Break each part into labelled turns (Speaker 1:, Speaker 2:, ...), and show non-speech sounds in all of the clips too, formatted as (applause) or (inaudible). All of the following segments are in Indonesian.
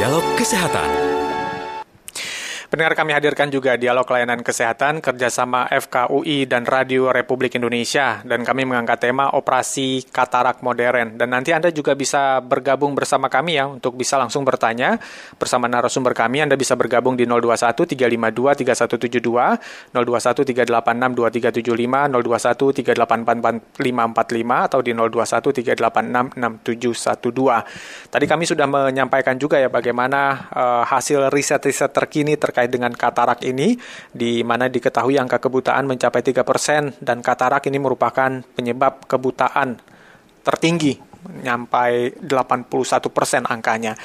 Speaker 1: Dialog Kesehatan. Pendengar kami hadirkan juga dialog layanan kesehatan kerjasama FKUI dan Radio Republik Indonesia. Dan kami mengangkat tema operasi katarak modern. Dan nanti Anda juga bisa bergabung bersama kami ya untuk bisa langsung bertanya bersama narasumber kami. Anda bisa bergabung di 021 352 3172 021 386 2375 021 384 545 atau di 021 386 6712 Tadi kami sudah menyampaikan juga ya bagaimana uh, hasil riset-riset terkini terkait terkait dengan katarak ini, di mana diketahui angka kebutaan mencapai 3% dan katarak ini merupakan penyebab kebutaan tertinggi, nyampai 81% angkanya.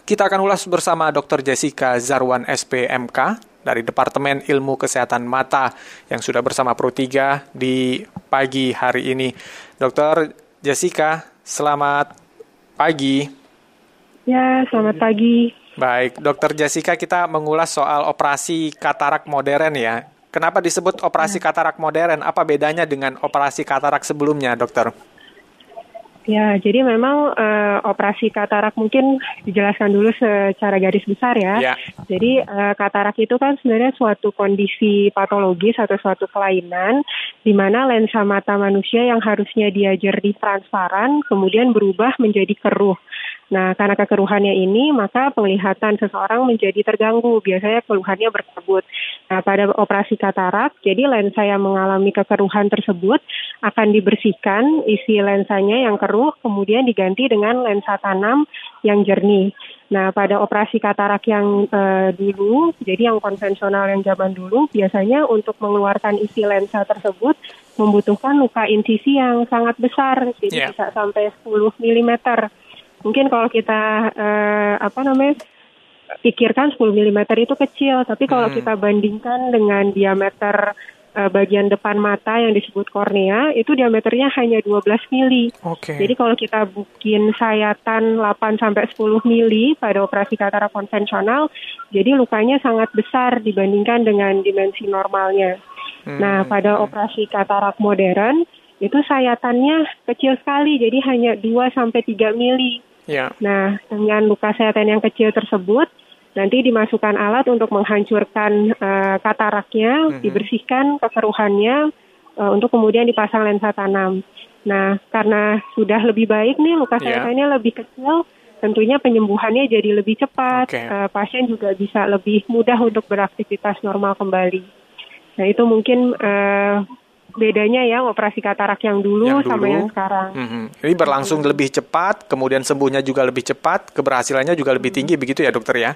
Speaker 1: Kita akan ulas bersama Dr. Jessica Zarwan SPMK dari Departemen Ilmu Kesehatan Mata yang sudah bersama Pro 3 di pagi hari ini. Dr. Jessica, selamat pagi.
Speaker 2: Ya, selamat pagi.
Speaker 1: Baik, Dokter Jessica, kita mengulas soal operasi katarak modern ya. Kenapa disebut operasi ya. katarak modern? Apa bedanya dengan operasi katarak sebelumnya, dokter?
Speaker 2: Ya, jadi memang uh, operasi katarak mungkin dijelaskan dulu secara garis besar ya. ya. Jadi uh, katarak itu kan sebenarnya suatu kondisi patologis atau suatu kelainan di mana lensa mata manusia yang harusnya dia jernih transparan kemudian berubah menjadi keruh. Nah, karena kekeruhannya ini, maka penglihatan seseorang menjadi terganggu. Biasanya keluhannya berkabut. Nah, pada operasi katarak, jadi lensa yang mengalami kekeruhan tersebut akan dibersihkan isi lensanya yang keruh, kemudian diganti dengan lensa tanam yang jernih. Nah, pada operasi katarak yang uh, dulu, jadi yang konvensional yang zaman dulu, biasanya untuk mengeluarkan isi lensa tersebut membutuhkan luka insisi yang sangat besar, jadi yeah. bisa sampai 10 mm. Mungkin kalau kita uh, apa namanya pikirkan 10 mm itu kecil, tapi kalau hmm. kita bandingkan dengan diameter uh, bagian depan mata yang disebut kornea itu diameternya hanya 12 mili. Okay. Jadi kalau kita bikin sayatan 8 sampai 10 mili pada operasi katarak konvensional, jadi lukanya sangat besar dibandingkan dengan dimensi normalnya. Hmm. Nah, pada operasi katarak modern itu sayatannya kecil sekali, jadi hanya 2 sampai 3 mili. Yeah. Nah, dengan luka sayatan yang kecil tersebut, nanti dimasukkan alat untuk menghancurkan uh, kataraknya, mm-hmm. dibersihkan kekeruhannya, uh, untuk kemudian dipasang lensa tanam. Nah, karena sudah lebih baik nih luka yeah. sayatannya lebih kecil, tentunya penyembuhannya jadi lebih cepat. Okay. Uh, pasien juga bisa lebih mudah untuk beraktivitas normal kembali. Nah, itu mungkin uh, bedanya ya operasi katarak yang dulu, yang dulu sama yang sekarang.
Speaker 1: Mm-hmm. Ini berlangsung mm-hmm. lebih cepat, kemudian sembuhnya juga lebih cepat, keberhasilannya juga lebih tinggi, begitu ya dokter ya?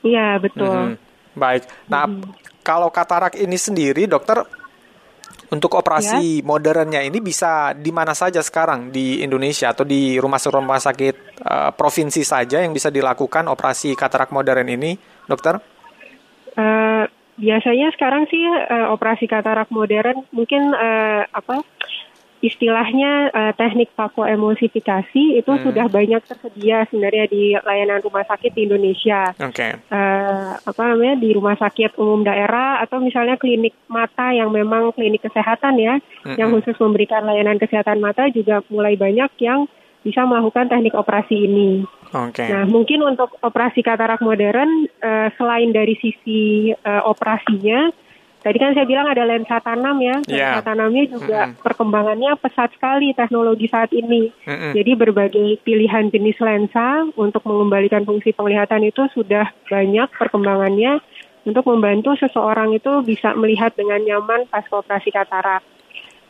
Speaker 2: Iya betul.
Speaker 1: Mm-hmm. Baik. Nah mm-hmm. kalau katarak ini sendiri, dokter untuk operasi ya. modernnya ini bisa di mana saja sekarang di Indonesia atau di rumah-rumah sakit uh, provinsi saja yang bisa dilakukan operasi katarak modern ini, dokter?
Speaker 2: Uh, biasanya sekarang sih uh, operasi katarak modern mungkin uh, apa istilahnya uh, teknik emulsifikasi itu hmm. sudah banyak tersedia sebenarnya di layanan rumah sakit di Indonesia. Oke. Okay. Uh, apa namanya di rumah sakit umum daerah atau misalnya klinik mata yang memang klinik kesehatan ya, hmm. yang khusus memberikan layanan kesehatan mata juga mulai banyak yang bisa melakukan teknik operasi ini. Okay. Nah, mungkin untuk operasi katarak modern uh, selain dari sisi uh, operasinya, tadi kan saya bilang ada lensa tanam ya. Yeah. Lensa tanamnya juga mm -hmm. perkembangannya pesat sekali teknologi saat ini. Mm -hmm. Jadi berbagai pilihan jenis lensa untuk mengembalikan fungsi penglihatan itu sudah banyak perkembangannya untuk membantu seseorang itu bisa melihat dengan nyaman pas operasi katarak.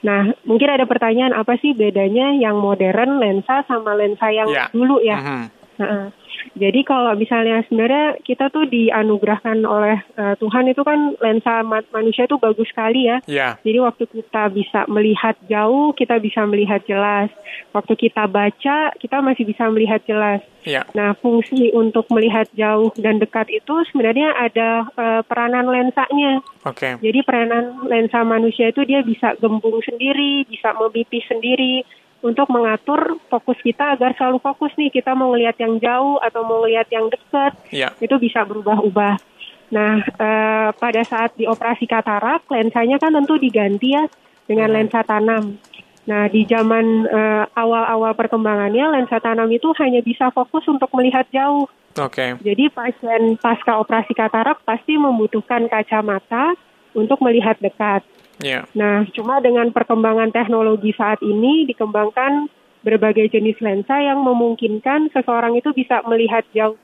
Speaker 2: Nah, mungkin ada pertanyaan apa sih bedanya yang modern lensa sama lensa yang yeah. dulu ya? Mm -hmm. Nah, jadi kalau misalnya sebenarnya kita tuh dianugerahkan oleh uh, Tuhan itu kan lensa manusia itu bagus sekali ya. Yeah. Jadi waktu kita bisa melihat jauh, kita bisa melihat jelas. Waktu kita baca, kita masih bisa melihat jelas. Yeah. Nah, fungsi untuk melihat jauh dan dekat itu sebenarnya ada uh, peranan lensanya. Oke. Okay. Jadi peranan lensa manusia itu dia bisa gembung sendiri, bisa memipis sendiri untuk mengatur fokus kita agar selalu fokus nih kita mau ngelihat yang jauh atau mau ngelihat yang dekat yeah. itu bisa berubah-ubah. Nah eh, pada saat dioperasi katarak lensanya kan tentu diganti ya dengan hmm. lensa tanam. Nah di zaman eh, awal-awal perkembangannya lensa tanam itu hanya bisa fokus untuk melihat jauh. Oke. Okay. Jadi pasien pasca operasi katarak pasti membutuhkan kacamata untuk melihat dekat. Yeah. Nah, cuma dengan perkembangan teknologi saat ini dikembangkan berbagai jenis lensa yang memungkinkan seseorang itu bisa melihat jauh.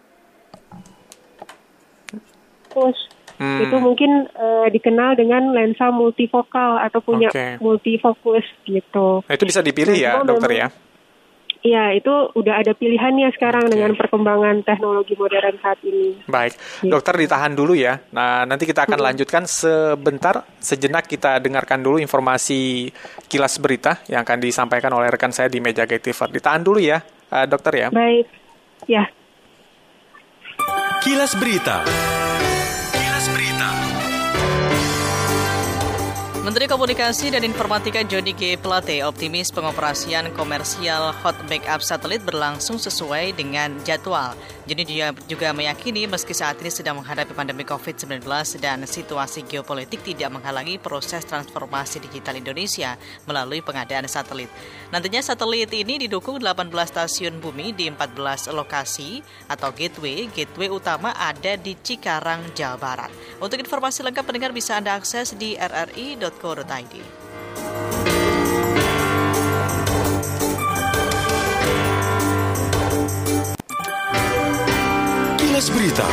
Speaker 2: Terus hmm. itu mungkin uh, dikenal dengan lensa multifokal atau punya okay. multifokus gitu.
Speaker 1: Nah, itu bisa dipilih nah, ya, dokter ya?
Speaker 2: Iya, itu udah ada pilihannya sekarang okay. dengan perkembangan teknologi modern saat ini.
Speaker 1: Baik, ya. dokter ditahan dulu ya. Nah, nanti kita akan hmm. lanjutkan sebentar, sejenak kita dengarkan dulu informasi kilas berita yang akan disampaikan oleh rekan saya di meja Gativer. Ditahan dulu ya, uh, dokter ya.
Speaker 2: Baik, ya.
Speaker 3: Kilas Berita.
Speaker 4: Menteri Komunikasi dan Informatika Jody G. Plate optimis pengoperasian komersial hot backup satelit berlangsung sesuai dengan jadwal. Jadi dia juga meyakini meski saat ini sedang menghadapi pandemi COVID-19 dan situasi geopolitik tidak menghalangi proses transformasi digital Indonesia melalui pengadaan satelit. Nantinya satelit ini didukung 18 stasiun bumi di 14 lokasi atau gateway. Gateway utama ada di Cikarang, Jawa Barat. Untuk informasi lengkap pendengar bisa Anda akses di rri.com www.id.
Speaker 3: Kilas Berita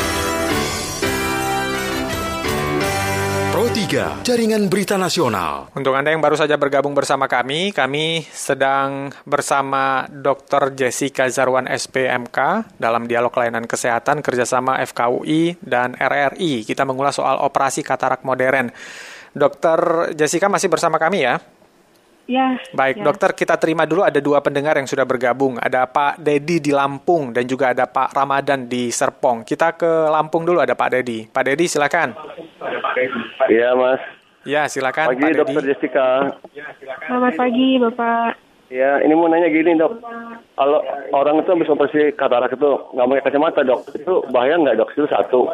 Speaker 3: Pro 3, Jaringan Berita Nasional.
Speaker 1: Untuk Anda yang baru saja bergabung bersama kami, kami sedang bersama Dr. Jessica Zarwan SPMK dalam dialog layanan kesehatan kerjasama FKUI dan RRI. Kita mengulas soal operasi katarak modern. Dokter Jessica masih bersama kami ya?
Speaker 2: Ya.
Speaker 1: Baik, ya. dokter kita terima dulu ada dua pendengar yang sudah bergabung. Ada Pak Dedi di Lampung dan juga ada Pak Ramadan di Serpong. Kita ke Lampung dulu ada Pak Dedi. Pak Dedi silakan.
Speaker 5: Iya Mas.
Speaker 1: Ya silakan.
Speaker 5: Pagi Pak Dokter Dedi. Jessica.
Speaker 2: Selamat pagi Bapak.
Speaker 5: Ya, ini mau nanya gini dok, kalau orang itu habis operasi katarak itu nggak pakai kacamata dok, itu bahaya nggak dok? Itu satu.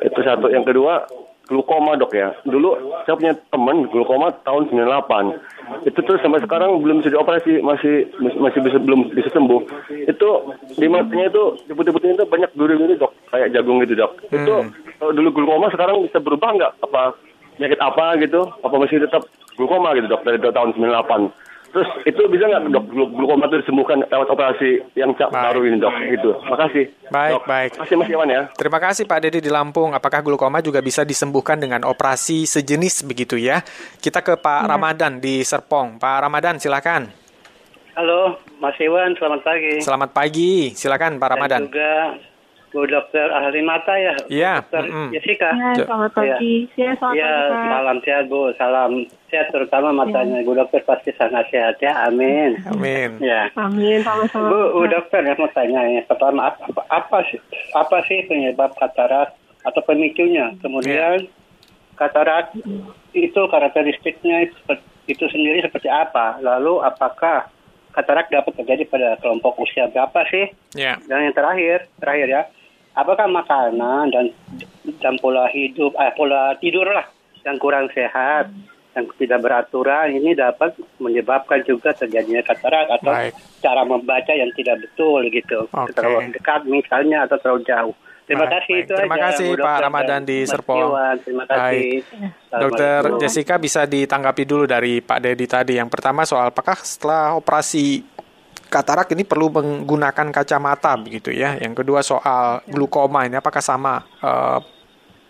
Speaker 5: Itu satu. Yang kedua, glukoma dok ya. Dulu saya punya teman glukoma tahun 98. Itu terus sampai sekarang belum bisa dioperasi, masih masih bisa belum bisa sembuh. Itu di matanya itu di putih-putih itu banyak duri-duri dok, kayak jagung gitu dok. Hmm. Itu kalau dulu glukoma sekarang bisa berubah nggak? Apa penyakit apa gitu? Apa masih tetap glukoma gitu dok dari tahun 98? Terus itu bisa nggak dok glukoma itu disembuhkan lewat operasi yang baik. baru ini dok? Gitu. Makasih.
Speaker 1: Baik dok. baik.
Speaker 5: Makasih Mas Iwan ya.
Speaker 1: Terima kasih Pak Dedi di Lampung. Apakah glukoma juga bisa disembuhkan dengan operasi sejenis begitu ya? Kita ke Pak ya. Ramadan di Serpong. Pak Ramadan silakan.
Speaker 6: Halo Mas Iwan, selamat pagi.
Speaker 1: Selamat pagi. Silakan Pak Ramadan.
Speaker 6: Dan juga Bu Dokter ahli mata ya,
Speaker 1: Iya.
Speaker 6: Dokter mm -hmm. Jessica.
Speaker 2: Ya, selamat pagi.
Speaker 6: Ya, selamat ya, pagi. Salam sehat Bu, salam sehat terutama matanya. Ya. Bu Dokter pasti sangat sehat ya, amin.
Speaker 1: Amin.
Speaker 2: Ya. Amin, sama-sama.
Speaker 6: Bu, Bu Dokter yang mau tanya ya, pertama apa, apa sih apa sih penyebab katarak atau pemicunya? Kemudian ya. katarak itu karakteristiknya itu sendiri seperti apa? Lalu apakah katarak dapat terjadi pada kelompok usia berapa sih?
Speaker 1: Yeah.
Speaker 6: Dan yang terakhir, terakhir ya, apakah makanan dan dan pola hidup, eh, pola tidur lah yang kurang sehat, yang tidak beraturan ini dapat menyebabkan juga terjadinya katarak atau Baik. cara membaca yang tidak betul gitu, okay. terlalu dekat misalnya atau terlalu jauh. Terima baik, kasih baik. itu
Speaker 1: Terima
Speaker 6: aja,
Speaker 1: kasih Pak Ramadan di Serpong.
Speaker 6: Terima kasih.
Speaker 1: Dokter Jessica bisa ditanggapi dulu dari Pak Dedi tadi. Yang pertama soal apakah setelah operasi katarak ini perlu menggunakan kacamata begitu ya. Yang kedua soal glukoma ini apakah sama uh,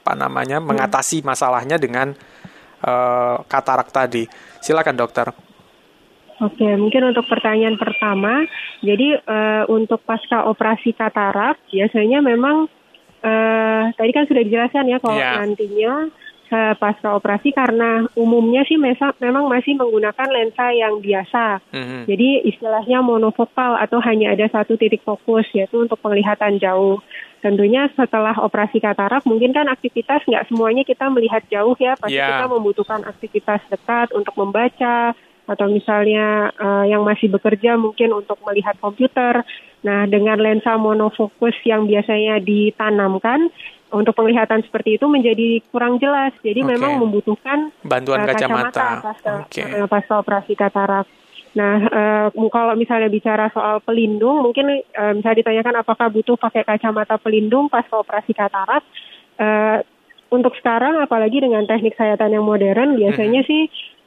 Speaker 1: apa namanya mengatasi masalahnya dengan uh, katarak tadi. Silakan dokter.
Speaker 2: Oke, mungkin untuk pertanyaan pertama, jadi uh, untuk pasca operasi katarak biasanya memang uh, tadi kan sudah dijelaskan ya kalau yeah. nantinya pasca operasi karena umumnya sih mesa, memang masih menggunakan lensa yang biasa. Mm-hmm. Jadi istilahnya monofokal atau hanya ada satu titik fokus yaitu untuk penglihatan jauh. Tentunya setelah operasi katarak mungkin kan aktivitas nggak semuanya kita melihat jauh ya, pasti yeah. kita membutuhkan aktivitas dekat untuk membaca atau misalnya uh, yang masih bekerja mungkin untuk melihat komputer. Nah, dengan lensa monofokus yang biasanya ditanamkan untuk penglihatan seperti itu menjadi kurang jelas. Jadi okay. memang membutuhkan
Speaker 1: bantuan uh, kacamata, kacamata
Speaker 2: pasca, okay. uh, pasca operasi katarak. Nah, uh, kalau misalnya bicara soal pelindung, mungkin uh, misalnya ditanyakan apakah butuh pakai kacamata pelindung pas operasi katarak. Uh, untuk sekarang, apalagi dengan teknik sayatan yang modern, biasanya hmm. sih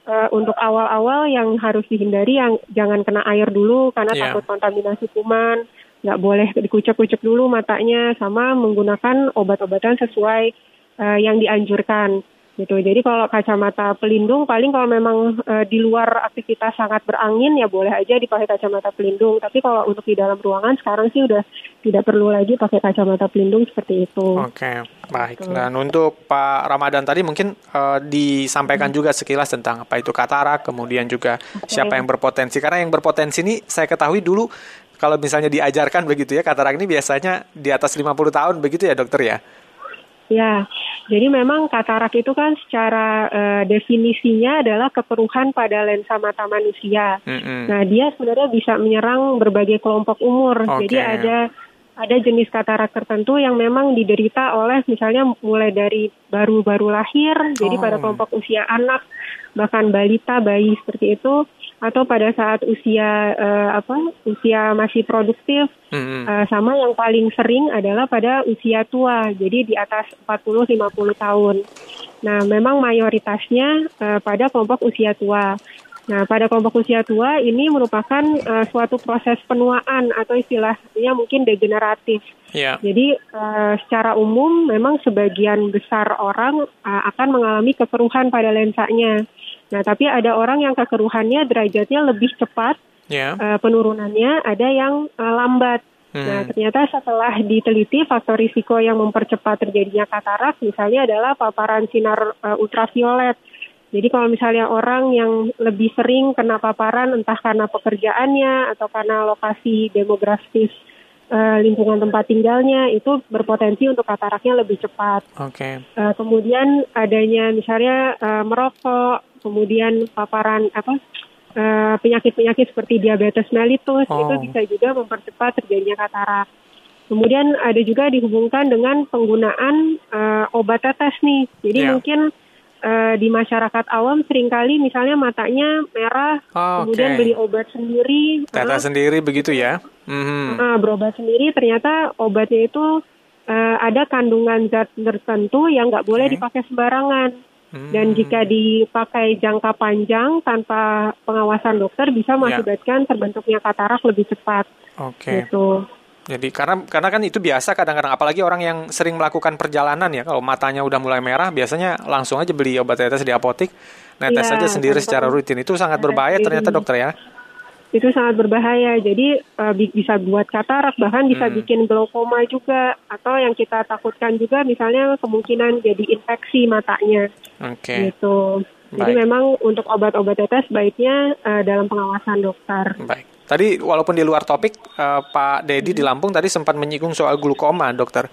Speaker 2: uh, untuk awal-awal yang harus dihindari yang jangan kena air dulu karena yeah. takut kontaminasi kuman, nggak boleh dikucek-kucek dulu matanya, sama menggunakan obat-obatan sesuai uh, yang dianjurkan gitu. Jadi kalau kacamata pelindung paling kalau memang e, di luar aktivitas sangat berangin ya boleh aja dipakai kacamata pelindung. Tapi kalau untuk di dalam ruangan sekarang sih udah tidak perlu lagi pakai kacamata pelindung seperti itu.
Speaker 1: Oke, baik. Gitu. Dan untuk Pak Ramadan tadi mungkin e, disampaikan hmm. juga sekilas tentang apa itu katarak, kemudian juga okay. siapa yang berpotensi. Karena yang berpotensi ini saya ketahui dulu kalau misalnya diajarkan begitu ya katarak ini biasanya di atas 50 tahun begitu ya dokter ya.
Speaker 2: Ya, jadi memang katarak itu kan secara uh, definisinya adalah kekeruhan pada lensa mata manusia. Mm-hmm. Nah, dia sebenarnya bisa menyerang berbagai kelompok umur. Okay. Jadi ada ada jenis katarak tertentu yang memang diderita oleh misalnya mulai dari baru-baru lahir, oh. jadi pada kelompok usia anak, bahkan balita, bayi seperti itu atau pada saat usia uh, apa usia masih produktif mm-hmm. uh, sama yang paling sering adalah pada usia tua jadi di atas 40 50 tahun. Nah, memang mayoritasnya uh, pada kelompok usia tua. Nah, pada kelompok usia tua ini merupakan uh, suatu proses penuaan atau istilahnya mungkin degeneratif. Yeah. Jadi uh, secara umum memang sebagian besar orang uh, akan mengalami kekeruhan pada lensanya. Nah, tapi ada orang yang kekeruhannya derajatnya lebih cepat yeah. Ya. uh, penurunannya, ada yang uh, lambat. Hmm. Nah, ternyata setelah diteliti faktor risiko yang mempercepat terjadinya katarak misalnya adalah paparan sinar uh, ultraviolet. Jadi kalau misalnya orang yang lebih sering kena paparan entah karena pekerjaannya atau karena lokasi demografis uh, lingkungan tempat tinggalnya itu berpotensi untuk kataraknya lebih cepat.
Speaker 1: Oke. Okay.
Speaker 2: Uh, kemudian adanya misalnya uh, merokok, kemudian paparan apa penyakit-penyakit uh, seperti diabetes mellitus oh. itu bisa juga mempercepat terjadinya katarak. Kemudian ada juga dihubungkan dengan penggunaan uh, obat tetes nih. Jadi yeah. mungkin uh, di masyarakat awam sering kali misalnya matanya merah, oh, kemudian beli obat sendiri.
Speaker 1: Tetes uh, sendiri begitu ya?
Speaker 2: Mm-hmm. Uh, berobat sendiri ternyata obatnya itu uh, ada kandungan zat tertentu yang nggak boleh okay. dipakai sembarangan. Dan hmm. jika dipakai jangka panjang tanpa pengawasan dokter bisa ya. mengakibatkan yeah. terbentuknya katarak lebih cepat.
Speaker 1: Oke. Okay. Gitu. Jadi karena karena kan itu biasa kadang-kadang apalagi orang yang sering melakukan perjalanan ya kalau matanya udah mulai merah biasanya langsung aja beli obat tetes di apotik netes ya, aja sendiri secara rutin itu sangat berbahaya ternyata dokter ya
Speaker 2: itu sangat berbahaya. Jadi uh, bisa buat katarak, bahkan bisa hmm. bikin glaukoma juga. Atau yang kita takutkan juga misalnya kemungkinan jadi infeksi matanya.
Speaker 1: Oke. Okay.
Speaker 2: Gitu. Jadi Baik. memang untuk obat-obat tetes baiknya uh, dalam pengawasan dokter.
Speaker 1: Baik. Tadi walaupun di luar topik, uh, Pak Dedi hmm. di Lampung tadi sempat menyinggung soal glukoma, dokter.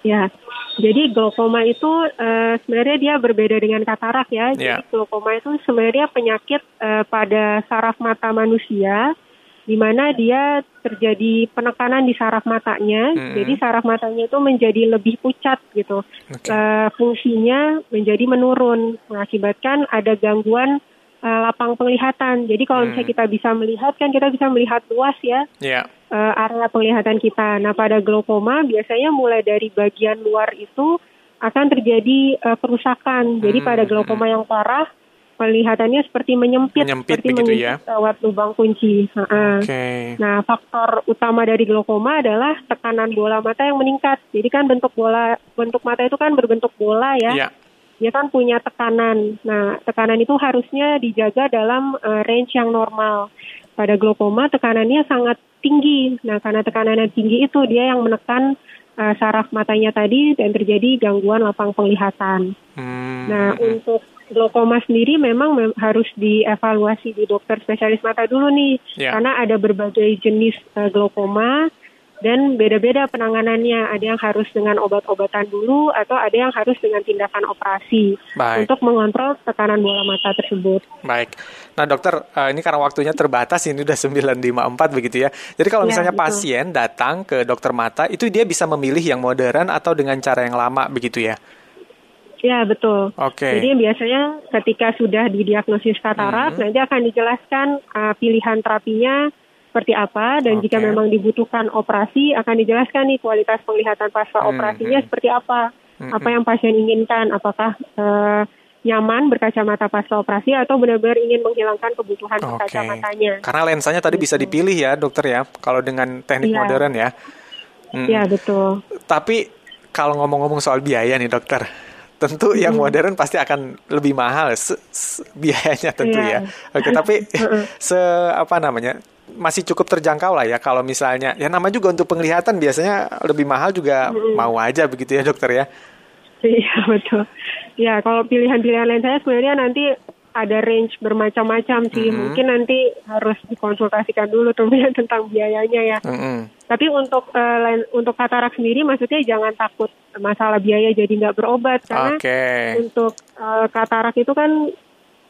Speaker 2: Ya, jadi glaukoma itu uh, sebenarnya dia berbeda dengan katarak ya. Yeah. Jadi glaukoma itu sebenarnya penyakit uh, pada saraf mata manusia di mana dia terjadi penekanan di saraf matanya. Mm -hmm. Jadi saraf matanya itu menjadi lebih pucat gitu. Okay. Uh, fungsinya menjadi menurun mengakibatkan ada gangguan uh, lapang penglihatan. Jadi kalau hmm. misalnya kita bisa melihat kan kita bisa melihat luas ya yeah. Ya. uh, area penglihatan kita. Nah pada glaukoma biasanya mulai dari bagian luar itu akan terjadi uh, kerusakan. Jadi hmm. pada glaukoma yang parah penglihatannya seperti menyempit,
Speaker 1: menyempit
Speaker 2: seperti
Speaker 1: menyempit ya?
Speaker 2: lewat lubang kunci. Okay. Nah faktor utama dari glaukoma adalah tekanan bola mata yang meningkat. Jadi kan bentuk bola bentuk mata itu kan berbentuk bola ya. Yeah dia kan punya tekanan. Nah, tekanan itu harusnya dijaga dalam uh, range yang normal. Pada glaukoma tekanannya sangat tinggi. Nah, karena tekanan yang tinggi itu dia yang menekan uh, saraf matanya tadi dan terjadi gangguan lapang penglihatan. Hmm. Nah, untuk glaukoma sendiri memang mem harus dievaluasi di dokter spesialis mata dulu nih. Yeah. Karena ada berbagai jenis uh, glaukoma dan beda-beda penanganannya. Ada yang harus dengan obat-obatan dulu atau ada yang harus dengan tindakan operasi Baik. untuk mengontrol tekanan bola mata tersebut.
Speaker 1: Baik. Nah, dokter, eh, ini karena waktunya terbatas ini udah 954 begitu ya. Jadi kalau ya, misalnya ya, pasien datang ke dokter mata, itu dia bisa memilih yang modern atau dengan cara yang lama begitu ya?
Speaker 2: Ya betul.
Speaker 1: Oke. Okay.
Speaker 2: Jadi biasanya ketika sudah didiagnosis katarak, hmm. nanti akan dijelaskan uh, pilihan terapinya seperti apa dan okay. jika memang dibutuhkan operasi akan dijelaskan nih kualitas penglihatan pasca hmm. operasinya seperti apa, hmm. apa yang pasien inginkan, apakah uh, nyaman berkacamata pasca operasi atau benar-benar ingin menghilangkan kebutuhan okay. kacamatanya.
Speaker 1: Karena lensanya tadi bisa gitu. dipilih ya dokter ya, kalau dengan teknik ya. modern ya.
Speaker 2: Iya hmm. betul.
Speaker 1: Tapi kalau ngomong-ngomong soal biaya nih dokter, tentu yang modern pasti akan lebih mahal biayanya tentu yeah. ya. Oke, tapi (laughs) se apa namanya? masih cukup terjangkau lah ya kalau misalnya ya nama juga untuk penglihatan biasanya lebih mahal juga mau aja begitu ya dokter ya.
Speaker 2: Iya betul. Ya kalau pilihan-pilihan lain saya sebenarnya nanti ada range bermacam-macam sih. Mm -hmm. Mungkin nanti harus dikonsultasikan dulu tuh (laughs) tentang biayanya ya. Mm -hmm. Tapi untuk uh, untuk katarak sendiri, maksudnya jangan takut masalah biaya jadi nggak berobat karena okay. untuk uh, katarak itu kan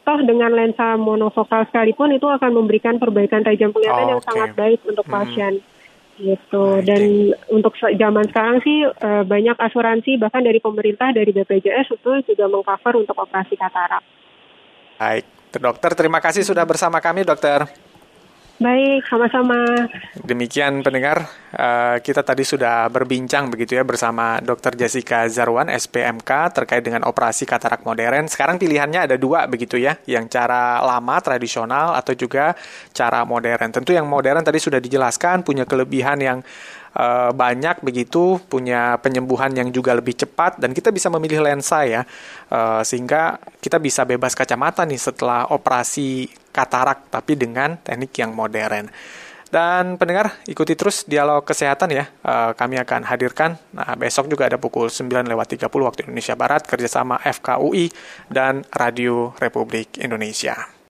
Speaker 2: toh dengan lensa monofokal sekalipun itu akan memberikan perbaikan tajam penglihatan oh, yang sangat baik untuk hmm. pasien gitu dan untuk zaman sekarang sih uh, banyak asuransi bahkan dari pemerintah dari BPJS itu juga mengcover untuk operasi katarak.
Speaker 1: Baik, dokter terima kasih sudah bersama kami dokter.
Speaker 2: Baik, sama-sama.
Speaker 1: Demikian pendengar, uh, kita tadi sudah berbincang begitu ya bersama Dr. Jessica Zarwan, SPMK, terkait dengan operasi katarak modern. Sekarang pilihannya ada dua begitu ya, yang cara lama, tradisional, atau juga cara modern. Tentu yang modern tadi sudah dijelaskan, punya kelebihan yang uh, banyak begitu, punya penyembuhan yang juga lebih cepat dan kita bisa memilih lensa ya, uh, sehingga kita bisa bebas kacamata nih setelah operasi katarak tapi dengan teknik yang modern. Dan pendengar, ikuti terus dialog kesehatan ya. Uh, kami akan hadirkan. Nah, besok juga ada pukul 9 lewat 30 waktu Indonesia Barat kerjasama FKUI dan Radio Republik Indonesia.